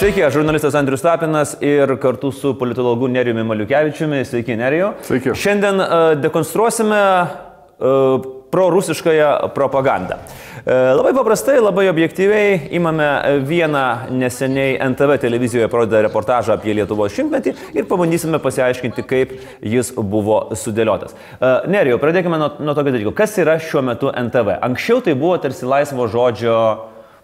Sveiki, aš žurnalistas Andrius Tapinas ir kartu su politologu Nerijumi Maliukevičiumi. Sveiki, Neriju. Sveiki. Šiandien uh, dekonstruosime uh, prorusiškąją propagandą. Uh, labai paprastai, labai objektyviai imame vieną neseniai NTV televizijoje parodytą reportažą apie Lietuvos šimtmetį ir pabandysime pasiaiškinti, kaip jis buvo sudėliotas. Neriju, pradėkime nuo, nuo tokio dalyko. Kas yra šiuo metu NTV? Anksčiau tai buvo tarsi laisvo žodžio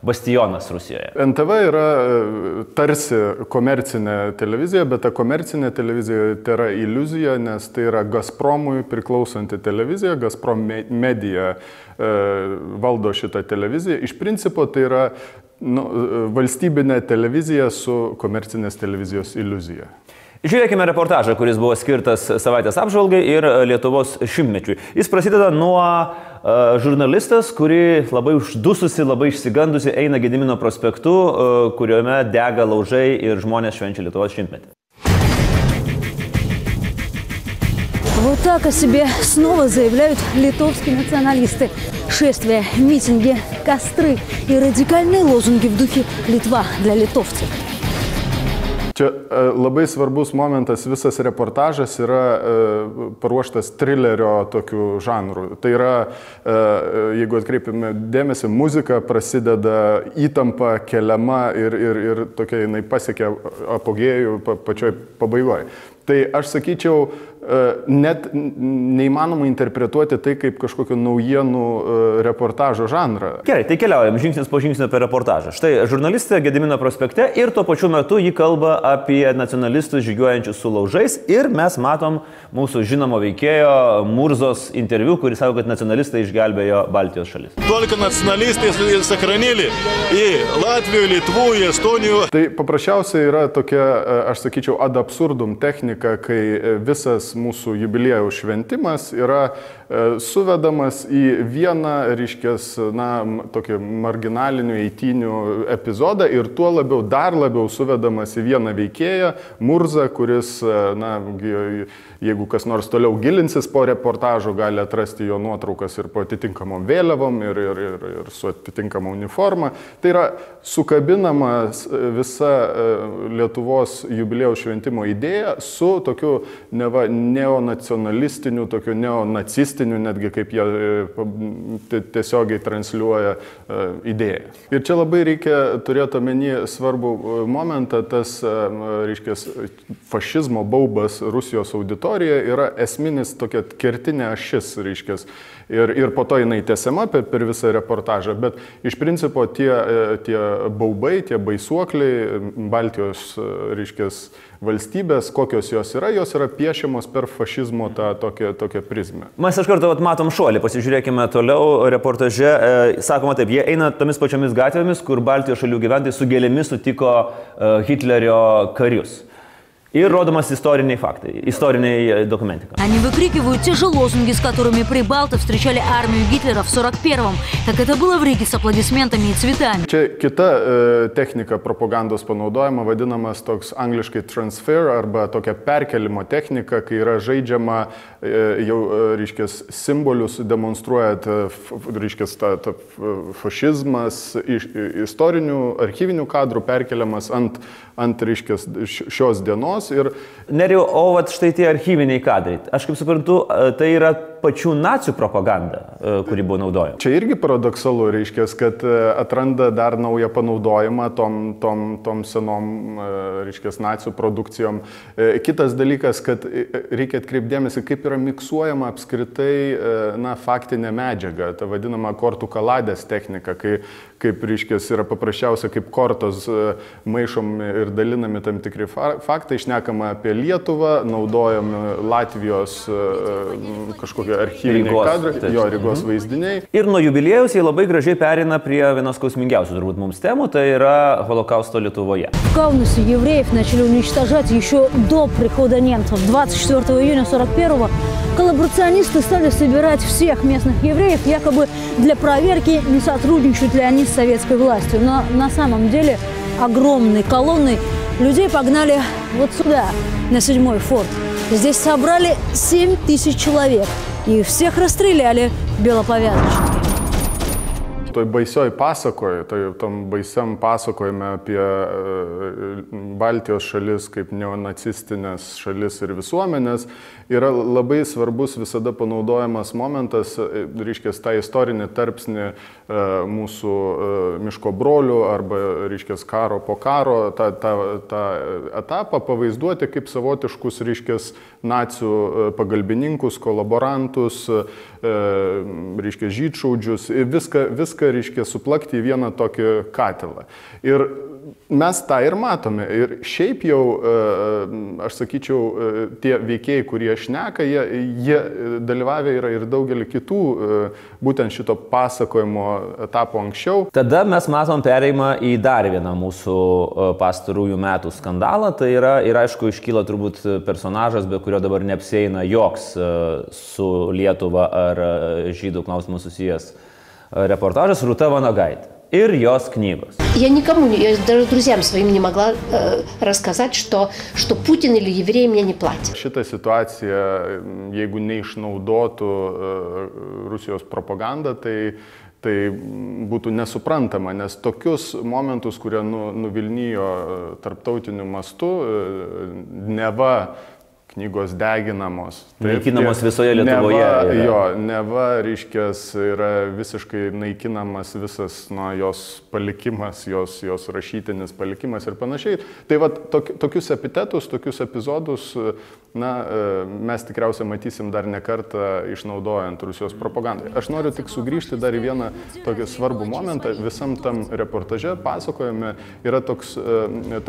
bastionas Rusijoje. NTV yra e, tarsi komercinė televizija, bet ta komercinė televizija tai yra iliuzija, nes tai yra Gazpromui priklausanti televizija, Gazprom medija e, valdo šitą televiziją. Iš principo tai yra nu, e, valstybinė televizija su komercinės televizijos iliuzija. Žiūrėkime reportažą, kuris buvo skirtas savaitės apžvalgai ir Lietuvos šimtmečiui. Jis prasideda nuo uh, žurnalistas, kuri labai uždususi, labai išsigandusi eina Gedimino prospektu, uh, kuriuome dega laužai ir žmonės švenčia Lietuvos šimtmetį. Вот так о себе снова заявляют литовские националисты. Шествия, митинги, костры и радикальные лозунги в духе «Литва для литовцев». Čia e, labai svarbus momentas, visas reportažas yra e, paruoštas trilerio tokių žanrų. Tai yra, e, jeigu atkreipime dėmesį, muzika prasideda įtampa keliama ir, ir, ir tokia jinai pasiekia apogėjų pačioj pabaigoje. Tai aš sakyčiau, E, net neįmanoma interpretuoti tai kaip kažkokio naujienų e, reportažo žanrą. Gerai, tai keliaujam žingsnis po žingsnio per reportažą. Štai žurnalistė Gedimino prospekte ir tuo pačiu metu ji kalba apie nacionalistus žygiuojančius su laužais ir mes matom mūsų žinomo veikėjo Murzos interviu, kuris sako, kad nacionalistai išgelbėjo Baltijos šalis. Tolika nacionalistai sakranėlį į Latviją, Lietuvą, Estoniją. Tai paprasčiausiai yra tokia, e, aš sakyčiau, ad absurdum technika, kai visas mūsų jubiliejaus šventimas yra suvedamas į vieną, reiškės, na, tokį marginalinių eitinių epizodą ir tuo labiau, dar labiau suvedamas į vieną veikėją, Murzą, kuris, e, na, jeigu kas nors toliau gilinsis po reportažo, gali atrasti jo nuotraukas ir po atitinkamom vėliavom, ir, ir, ir, ir su atitinkama uniforma. Tai yra sukabinama visa Lietuvos jubiliejaus šventimo idėja su tokiu neva neonacionalistiniu, tokiu neonacistiniu, netgi kaip jie e, tiesiogiai transliuoja e, idėją. Ir čia labai reikia turėti omeny svarbų e, momentą, tas, reiškia, fašizmo baubas Rusijos auditorija yra esminis tokia kertinė ašis, reiškia, ir, ir po to jinai tęsiama per, per visą reportažą, bet iš principo tie, tie baubai, tie baisuokliai Baltijos, reiškia, valstybės, kokios jos yra, jos yra piešiamos per fašizmo tą tokią, tokią prizmę. Mes iš karto vat, matom šuolį, pasižiūrėkime toliau reportaže. E, sakoma taip, jie eina tomis pačiomis gatvėmis, kur Baltijos šalių gyventojai su gėlėmis sutiko e, Hitlerio karius. И родомость истории факты, история документика. Они выкрикивают те же лозунги, с которыми прибалты встречали армию Гитлера в 41-м, как это было в Риге с аплодисментами и цветами. Čia kita e, technika propagandos panaudojama, vadinamas toks angliškai transfer arba tokia perkelimo technika, kai yra žaidžiama e, jau, e, reiškės, simbolius demonstruojat, e, reiškės, ta, ta fašizmas iš istorinių, archyvinių kadrų perkeliamas ant, ant reiškės, šios dienos dienos. Ir... Neriu, o vat štai tie archyviniai kadrai. Aš kaip suprantu, e, tai yra pačių nacijų propaganda, e, kuri buvo naudojama. Čia irgi paradoksalu, reiškia, kad e, atranda dar naują panaudojimą tom, tom, tom senom, reiškia, nacijų produkcijom. Kitas dalykas, kad reikia atkreipdėmėsi, kaip yra miksuojama apskritai, na, faktinė medžiaga, ta vadinama kortų kaladės technika, kai, kaip, reiškia, yra paprasčiausia, kaip kortos maišomi ir dalinami tam tikri faktai, išnekama apie Lietuvą, naudojami Latvijos kažkokie archyviniai kadrai, taip. jo Rygos mhm. vaizdiniai. Ir nuo jubiliejus jie labai gražiai perina prie vienos skausmingiausių turbūt mums temų, tai yra holokausto Lietuvoje. В Каунасе евреев начали уничтожать еще до прихода немцев. 24 июня 41 коллаборационисты стали собирать всех местных евреев, якобы для проверки, не сотрудничают ли они с советской властью. Но на самом деле огромной колонной людей погнали вот сюда, на седьмой форт. Здесь собрали 7 тысяч человек. И всех расстреляли белоповязочники. toj baisioj pasakoje, toj tam baisiam pasakojime apie Baltijos šalis kaip neonacistinės šalis ir visuomenės, yra labai svarbus visada panaudojamas momentas, reiškia, tą istorinį tarpsnį mūsų miško brolių arba, reiškia, karo po karo, tą, tą, tą etapą pavaizduoti kaip savotiškus, reiškia, nacijų pagalbininkus, kolaborantus, reiškia, žydšaudžius, viską, viską, reiškia, suplakti į vieną tokį katilą. Ir mes tą ir matome. Ir šiaip jau, aš sakyčiau, tie veikėjai, kurie šneka, jie, jie dalyvavę yra ir daugelį kitų būtent šito pasakojimo etapo anksčiau. Tada mes matom pereimą į dar vieną mūsų pastarųjų metų skandalą. Tai yra ir aišku iškyla turbūt personažas, be kurio dabar neapsėina joks su Lietuva ar žydų klausimu susijęs reportažas Rūta Vanagaitė ir jos knygos. Я никому, я даже друзьям своим не могла э, рассказать, что, что Путин или евреи мне не платят. Šitą situaciją, jeigu neišnaudotų Rusijos propaganda, tai, tai būtų nesuprantama, nes tokius momentus, kurie nu, nuvilnijo tarptautiniu mastu, neva knygos deginamos. Naikinamos visoje Lietuvoje. Neva, yra. jo, neva, reiškės, yra visiškai naikinamas visas nuo jos palikimas, jos, jos rašytinis palikimas ir panašiai. Tai va, tok, tokius epitetus, tokius epizodus, na, mes tikriausiai matysim dar ne kartą išnaudojant Rusijos propagandai. Aš noriu tik sugrįžti dar į vieną tokį svarbų momentą. Visam tam reportaže pasakojame yra toks,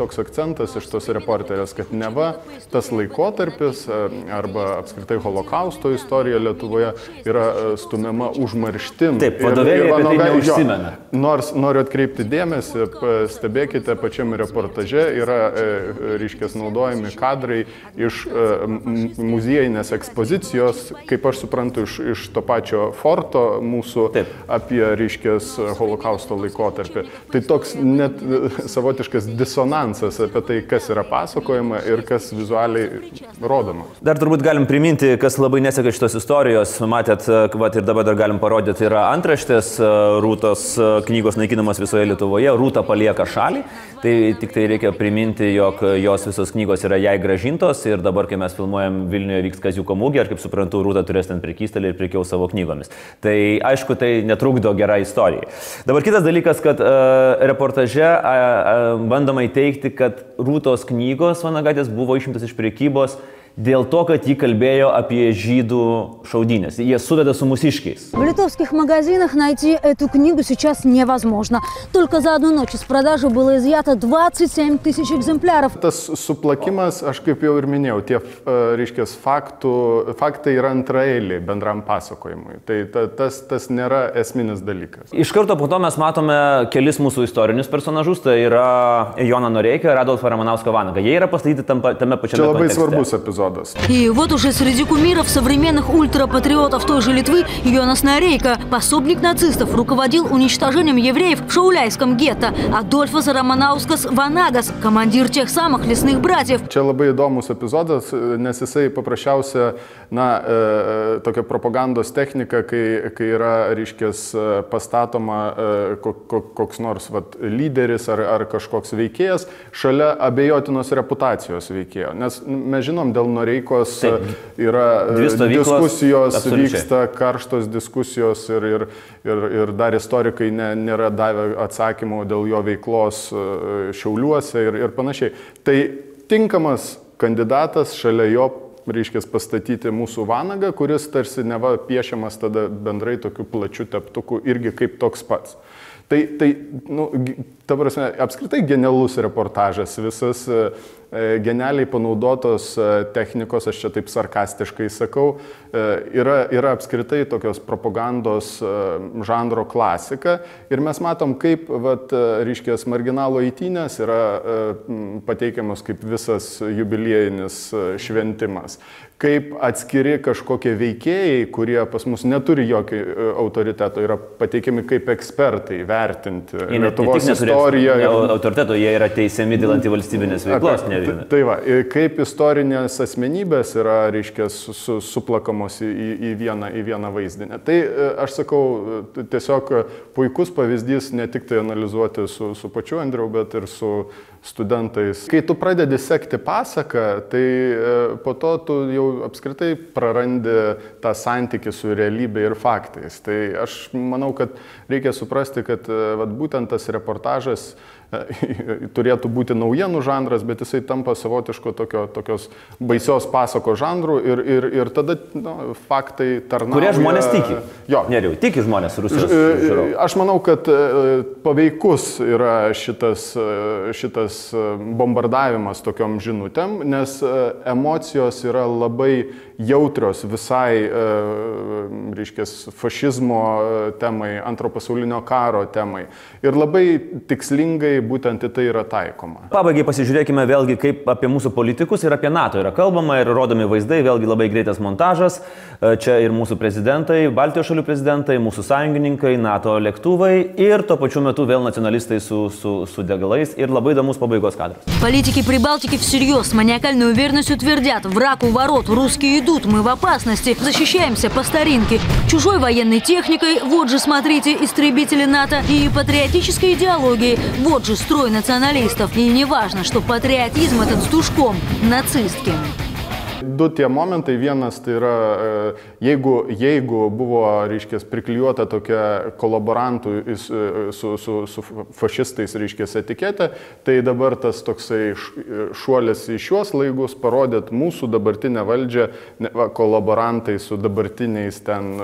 toks akcentas iš tos reporterės, kad neva tas laikotarpis arba apskritai holokausto istorija Lietuvoje yra stumiama užmarštin. Taip, vadovėliai apie tai neužsimena. Nors noriu atkreipti dėmesį, stebėkite pačiame reportaže, yra, reiškia, naudojami kadrai iš muziejinės ekspozicijos, kaip aš suprantu, iš, iš to pačio forto mūsų Taip. apie, reiškia, holokausto laikotarpį. Tai toks net savotiškas disonansas apie tai, kas yra pasakojama ir kas vizualiai rodoma. Dar turbūt galim priminti, kas labai neseka šitos istorijos. Matėt, va, ir dabar dar galim parodyti, yra antraštės Rūtos knygos naikinamas visoje Lietuvoje. Rūta palieka šalį. Tai tik tai reikia priminti, jog jos visos knygos yra jai gražintos ir dabar, kai mes filmuojam Vilniuje vyks Kaziuko mūgė, ar kaip suprantu, Rūta turės ten prekystelį ir prekiau savo knygomis. Tai aišku, tai netrukdo gerai istorijai. Dabar kitas dalykas, kad uh, reportaže uh, uh, bandoma įteikti, kad Rūtos knygos Vanagatės buvo išimtas iš prekybos dėl to, kad jį kalbėjo apie žydų šaudynės. Jie suveda su mūsiškiais. В литовских магазинах найти эту книгу сейчас невозможно. Только за одну ночь из продажи было изъято 27 тысяч экземпляров. Tas suplakimas, aš kaip jau ir minėjau, tie, reiškia, faktų, faktai yra antraeiliai bendram pasakojimui. Tai ta, tas, tas nėra esminis dalykas. Iš karto po to mes matome kelis mūsų istorinius personažus. Tai yra Jona Noreika ir Adolfą Ramanauską Vanagą. Jie yra pastatyti tam, tame pačiame. Čia labai kontekste. svarbus epizodas. И вот уже среди кумиров современных ультрапатриотов той же Литвы Йонас Нарейко, пособник нацистов, руководил уничтожением евреев в Шауляйском гетто. Адольфас Романаускас Ванагас, командир тех самых лесных братьев. Čia labai įdomus epizodas, nes jisai paprasčiausia, na, e, tokia propagandos technika, kai, kai yra, reiškės, pastatoma e, koks nors vat, lyderis ar, ar kažkoks veikėjas šalia abejotinos reputacijos veikėjo. Nes mes žinom, dėl Noreikos Taip. yra Dvi stovyklos, diskusijos, absoliučiai. vyksta karštos diskusijos ir, ir, ir, ir dar istorikai ne, nėra davę atsakymų dėl jo veiklos e, šiauliuose ir, ir panašiai. Tai tinkamas kandidatas šalia jo reiškia pastatyti mūsų vanagą, kuris tarsi neva piešiamas tada bendrai tokiu plačiu teptuku irgi kaip toks pats. Tai, tai nu, ta prasme, apskritai genialus reportažas, visas e, genialiai panaudotos e, technikos, aš čia taip sarkastiškai sakau, e, yra, yra apskritai tokios propagandos e, žanro klasika. Ir mes matom, kaip, vat, e, reiškia, marginalo įtynės yra e, pateikiamos kaip visas jubiliejinis e, šventimas. Kaip atskiri kažkokie veikėjai, kurie pas mus neturi jokio e, autoriteto, yra pateikiami kaip ekspertai vertinti Jie ne Lietuvos neturi istoriją. ne ir- Autoriteto, jie yra teisiami dėl antivalstybinės veiklos. Apie- ne tai- va, ir kaip istorinės asmenybės yra, reiškia, su, su, suplakamos į, į, vieną, į vieną vaizdinę. Tai e, aš sakau, e, tiesiog e, puikus pavyzdys ne tik tai analizuoti su, su pačiu Andriu, bet ir su studentais. Kai tu pradedi sekti pasaką, tai e, po to tu jau apskritai prarandi tą santykį su realybė ir faktais. Tai aš manau, kad reikia suprasti, kad e, vat, būtent tas reportažas turėtų būti naujienų žanras, bet jisai tampa savotiško tokio, tokios baisios pasako žanrų ir, ir, ir tada nu, faktai tarnauja. Kurie žmonės tiki? Jo. Neriau, tiki žmonės Rusijos. E, žiūrovai. Aš manau, kad e, paveikus yra šitas, e, šitas bombardavimas tokiom žinutėm, nes emocijos yra labai jautrios visai, reiškia, fašizmo e, temai, antro pasaulinio karo temai. Ir labai tikslingai būtent į tai yra taikoma. Pabaigai pasižiūrėkime vėlgi, kaip apie mūsų politikus ir apie NATO yra kalbama ir rodomi vaizdai, vėlgi labai greitas montažas. E, Čia ir mūsų prezidentai, Baltijos šalių prezidentai, mūsų sąjungininkai, NATO lėktuvai ir tuo pačiu metu vėl nacionalistai su, su, su degalais ir labai įdomus pabaigos kadras. Политики Прибалтики всерьез с маниакальной уверенностью твердят, враг у ворот, русские идут, Мы в опасности, защищаемся по старинке. Чужой военной техникой, вот же, смотрите, истребители НАТО и патриотической идеологией, вот же строй националистов. И не важно, что патриотизм этот с душком нацистским. Du tie momentai, vienas tai yra, e, jeigu, jeigu buvo, reiškia, priklijuota tokia kolaborantų e, su, su, su fašistais, reiškia, etiketė, tai dabar tas toksai e, šuolis į šiuos laigus parodėt mūsų dabartinę valdžią, va, kolaborantai su dabartiniais ten,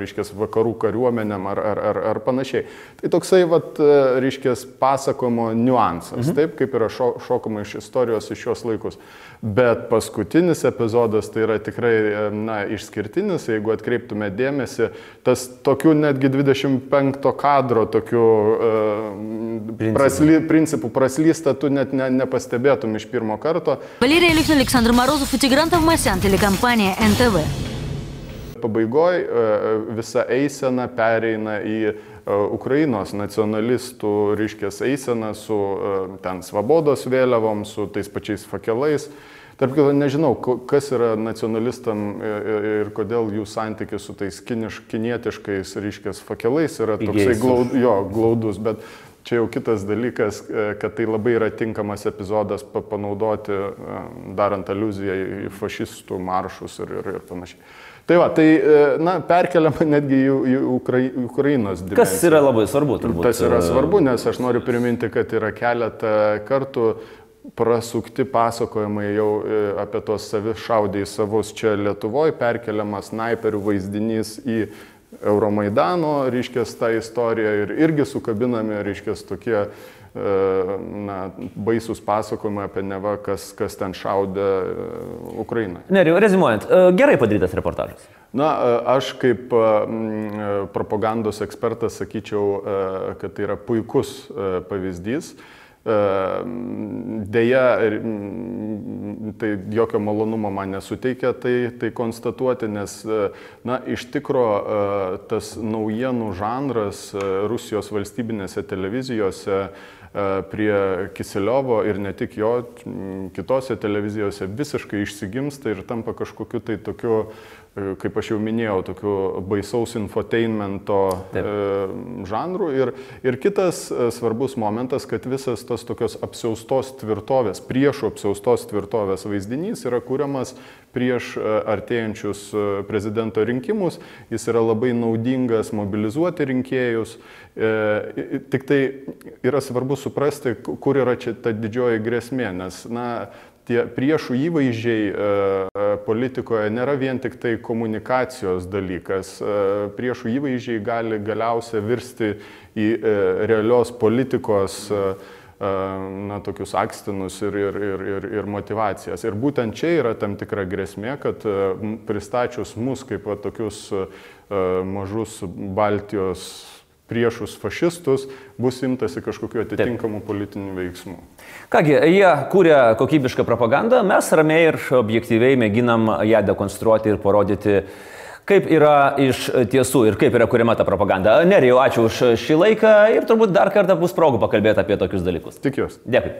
reiškia, vakarų kariuomenėm ar, ar, ar, ar panašiai. Tai toksai, vat, reiškia, pasakojimo niuansas, mhm. taip kaip yra šo, šokama iš istorijos į šios laikus. Bet paskutinis epizodas tai yra tikrai e, na, išskirtinis, jeigu atkreiptume dėmesį, tas tokių netgi 25 kadro tokių uh, prasly, principų praslysta, tu net ne, nepastebėtum iš pirmo karto. Валерий Лихин, Александр Морозов и Тигран Тавмасян, телекомпания НТВ. Pabaigoje visa eisena pereina į e, Ukrainos nacionalistų, reiškės, eiseną su e, ten svabodos vėliavom, su tais pačiais fakelais. Tarp kitko, nežinau, kas yra nacionalistam e, e, ir kodėl jų santykis su tais kiniš, kinietiškais, reiškės, fakelais yra toksai glaud, jo, glaudus, bet čia jau kitas dalykas, e, kad tai labai yra tinkamas epizodas pa- panaudoti, darant aluziją į fašistų maršus ir, ir, ir panašiai. Tai va, tai, na, perkeliama netgi į, į Ukrai, Ukrainos dimensiją. Kas yra labai svarbu, turbūt. Tas yra svarbu, nes aš noriu priminti, kad yra keletą kartų prasukti pasakojimai jau e, apie tos savišaudį į savus čia Lietuvoje, perkeliamas snaiperių vaizdinys į Euromaidano, reiškės, tą istoriją ir irgi sukabinami, reiškės, tokie e, na, baisus pasakojimai apie neva, kas, kas ten šaudė e, Ukrainą. Neriau, rezimuojant, gerai padarytas reportažas. Na, aš kaip propagandos ekspertas sakyčiau, kad tai yra puikus pavyzdys. Deja, tai jokio malonumo man nesuteikia tai, tai konstatuoti, nes, e, na, iš tikro e, tas naujienų žanras e, Rusijos valstybinėse televizijose prie Kiseliovo ir ne tik jo, kitose televizijose visiškai išsigimsta ir tampa kažkokiu tai tokiu, kaip aš jau minėjau, tokiu baisaus infotainmento Taip. e, žanrų. Ir, ir kitas e, svarbus momentas, kad visas tas tokios apsaustos tvirtovės, priešų apsaustos tvirtovės vaizdinys yra kuriamas prieš e, artėjančius e, prezidento rinkimus. Jis yra labai naudingas mobilizuoti rinkėjus. E, Tik tai yra svarbu suprasti, ku- kur yra čia ta didžioji grėsmė, nes, na, tie priešų įvaizdžiai e, e, politikoje nėra vien tik tai komunikacijos dalykas. E, Priešų įvaizdžiai gali galiausia virsti į realios politikos na, tokius akstinus ir, ir, ir, ir, ir motivacijas. Ir būtent čia yra tam tikra grėsmė, kad pristačius mus kaip va, tokius mažus Baltijos priešus fašistus, bus imtasi kažkokiu atitinkamu politiniu veiksmu. Kągi, jie kūrė kokybišką propagandą, mes ramiai ir objektyviai mėginam ją dekonstruoti ir parodyti, kaip yra iš tiesų ir kaip yra kuriama ta propaganda. Nerijau, ačiū už šį laiką ir turbūt dar kartą bus progų pakalbėti apie tokius dalykus. Tikiuosi. Dėkui.